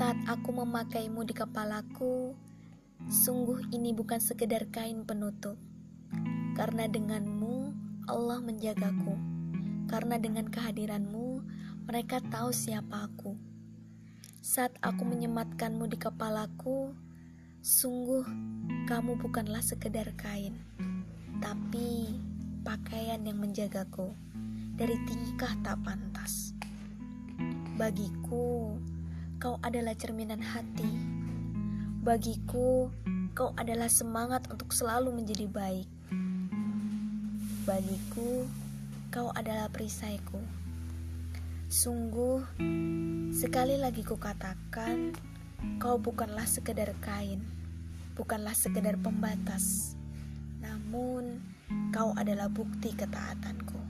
Saat aku memakaimu di kepalaku, sungguh ini bukan sekedar kain penutup. Karena denganmu, Allah menjagaku. Karena dengan kehadiranmu, mereka tahu siapa aku. Saat aku menyematkanmu di kepalaku, sungguh kamu bukanlah sekedar kain, tapi pakaian yang menjagaku dari tingkah tak pantas. Bagiku, kau adalah cerminan hati. Bagiku, kau adalah semangat untuk selalu menjadi baik. Bagiku, kau adalah perisaiku. Sungguh, sekali lagi kukatakan, kau bukanlah sekedar kain, bukanlah sekedar pembatas, namun kau adalah bukti ketaatanku.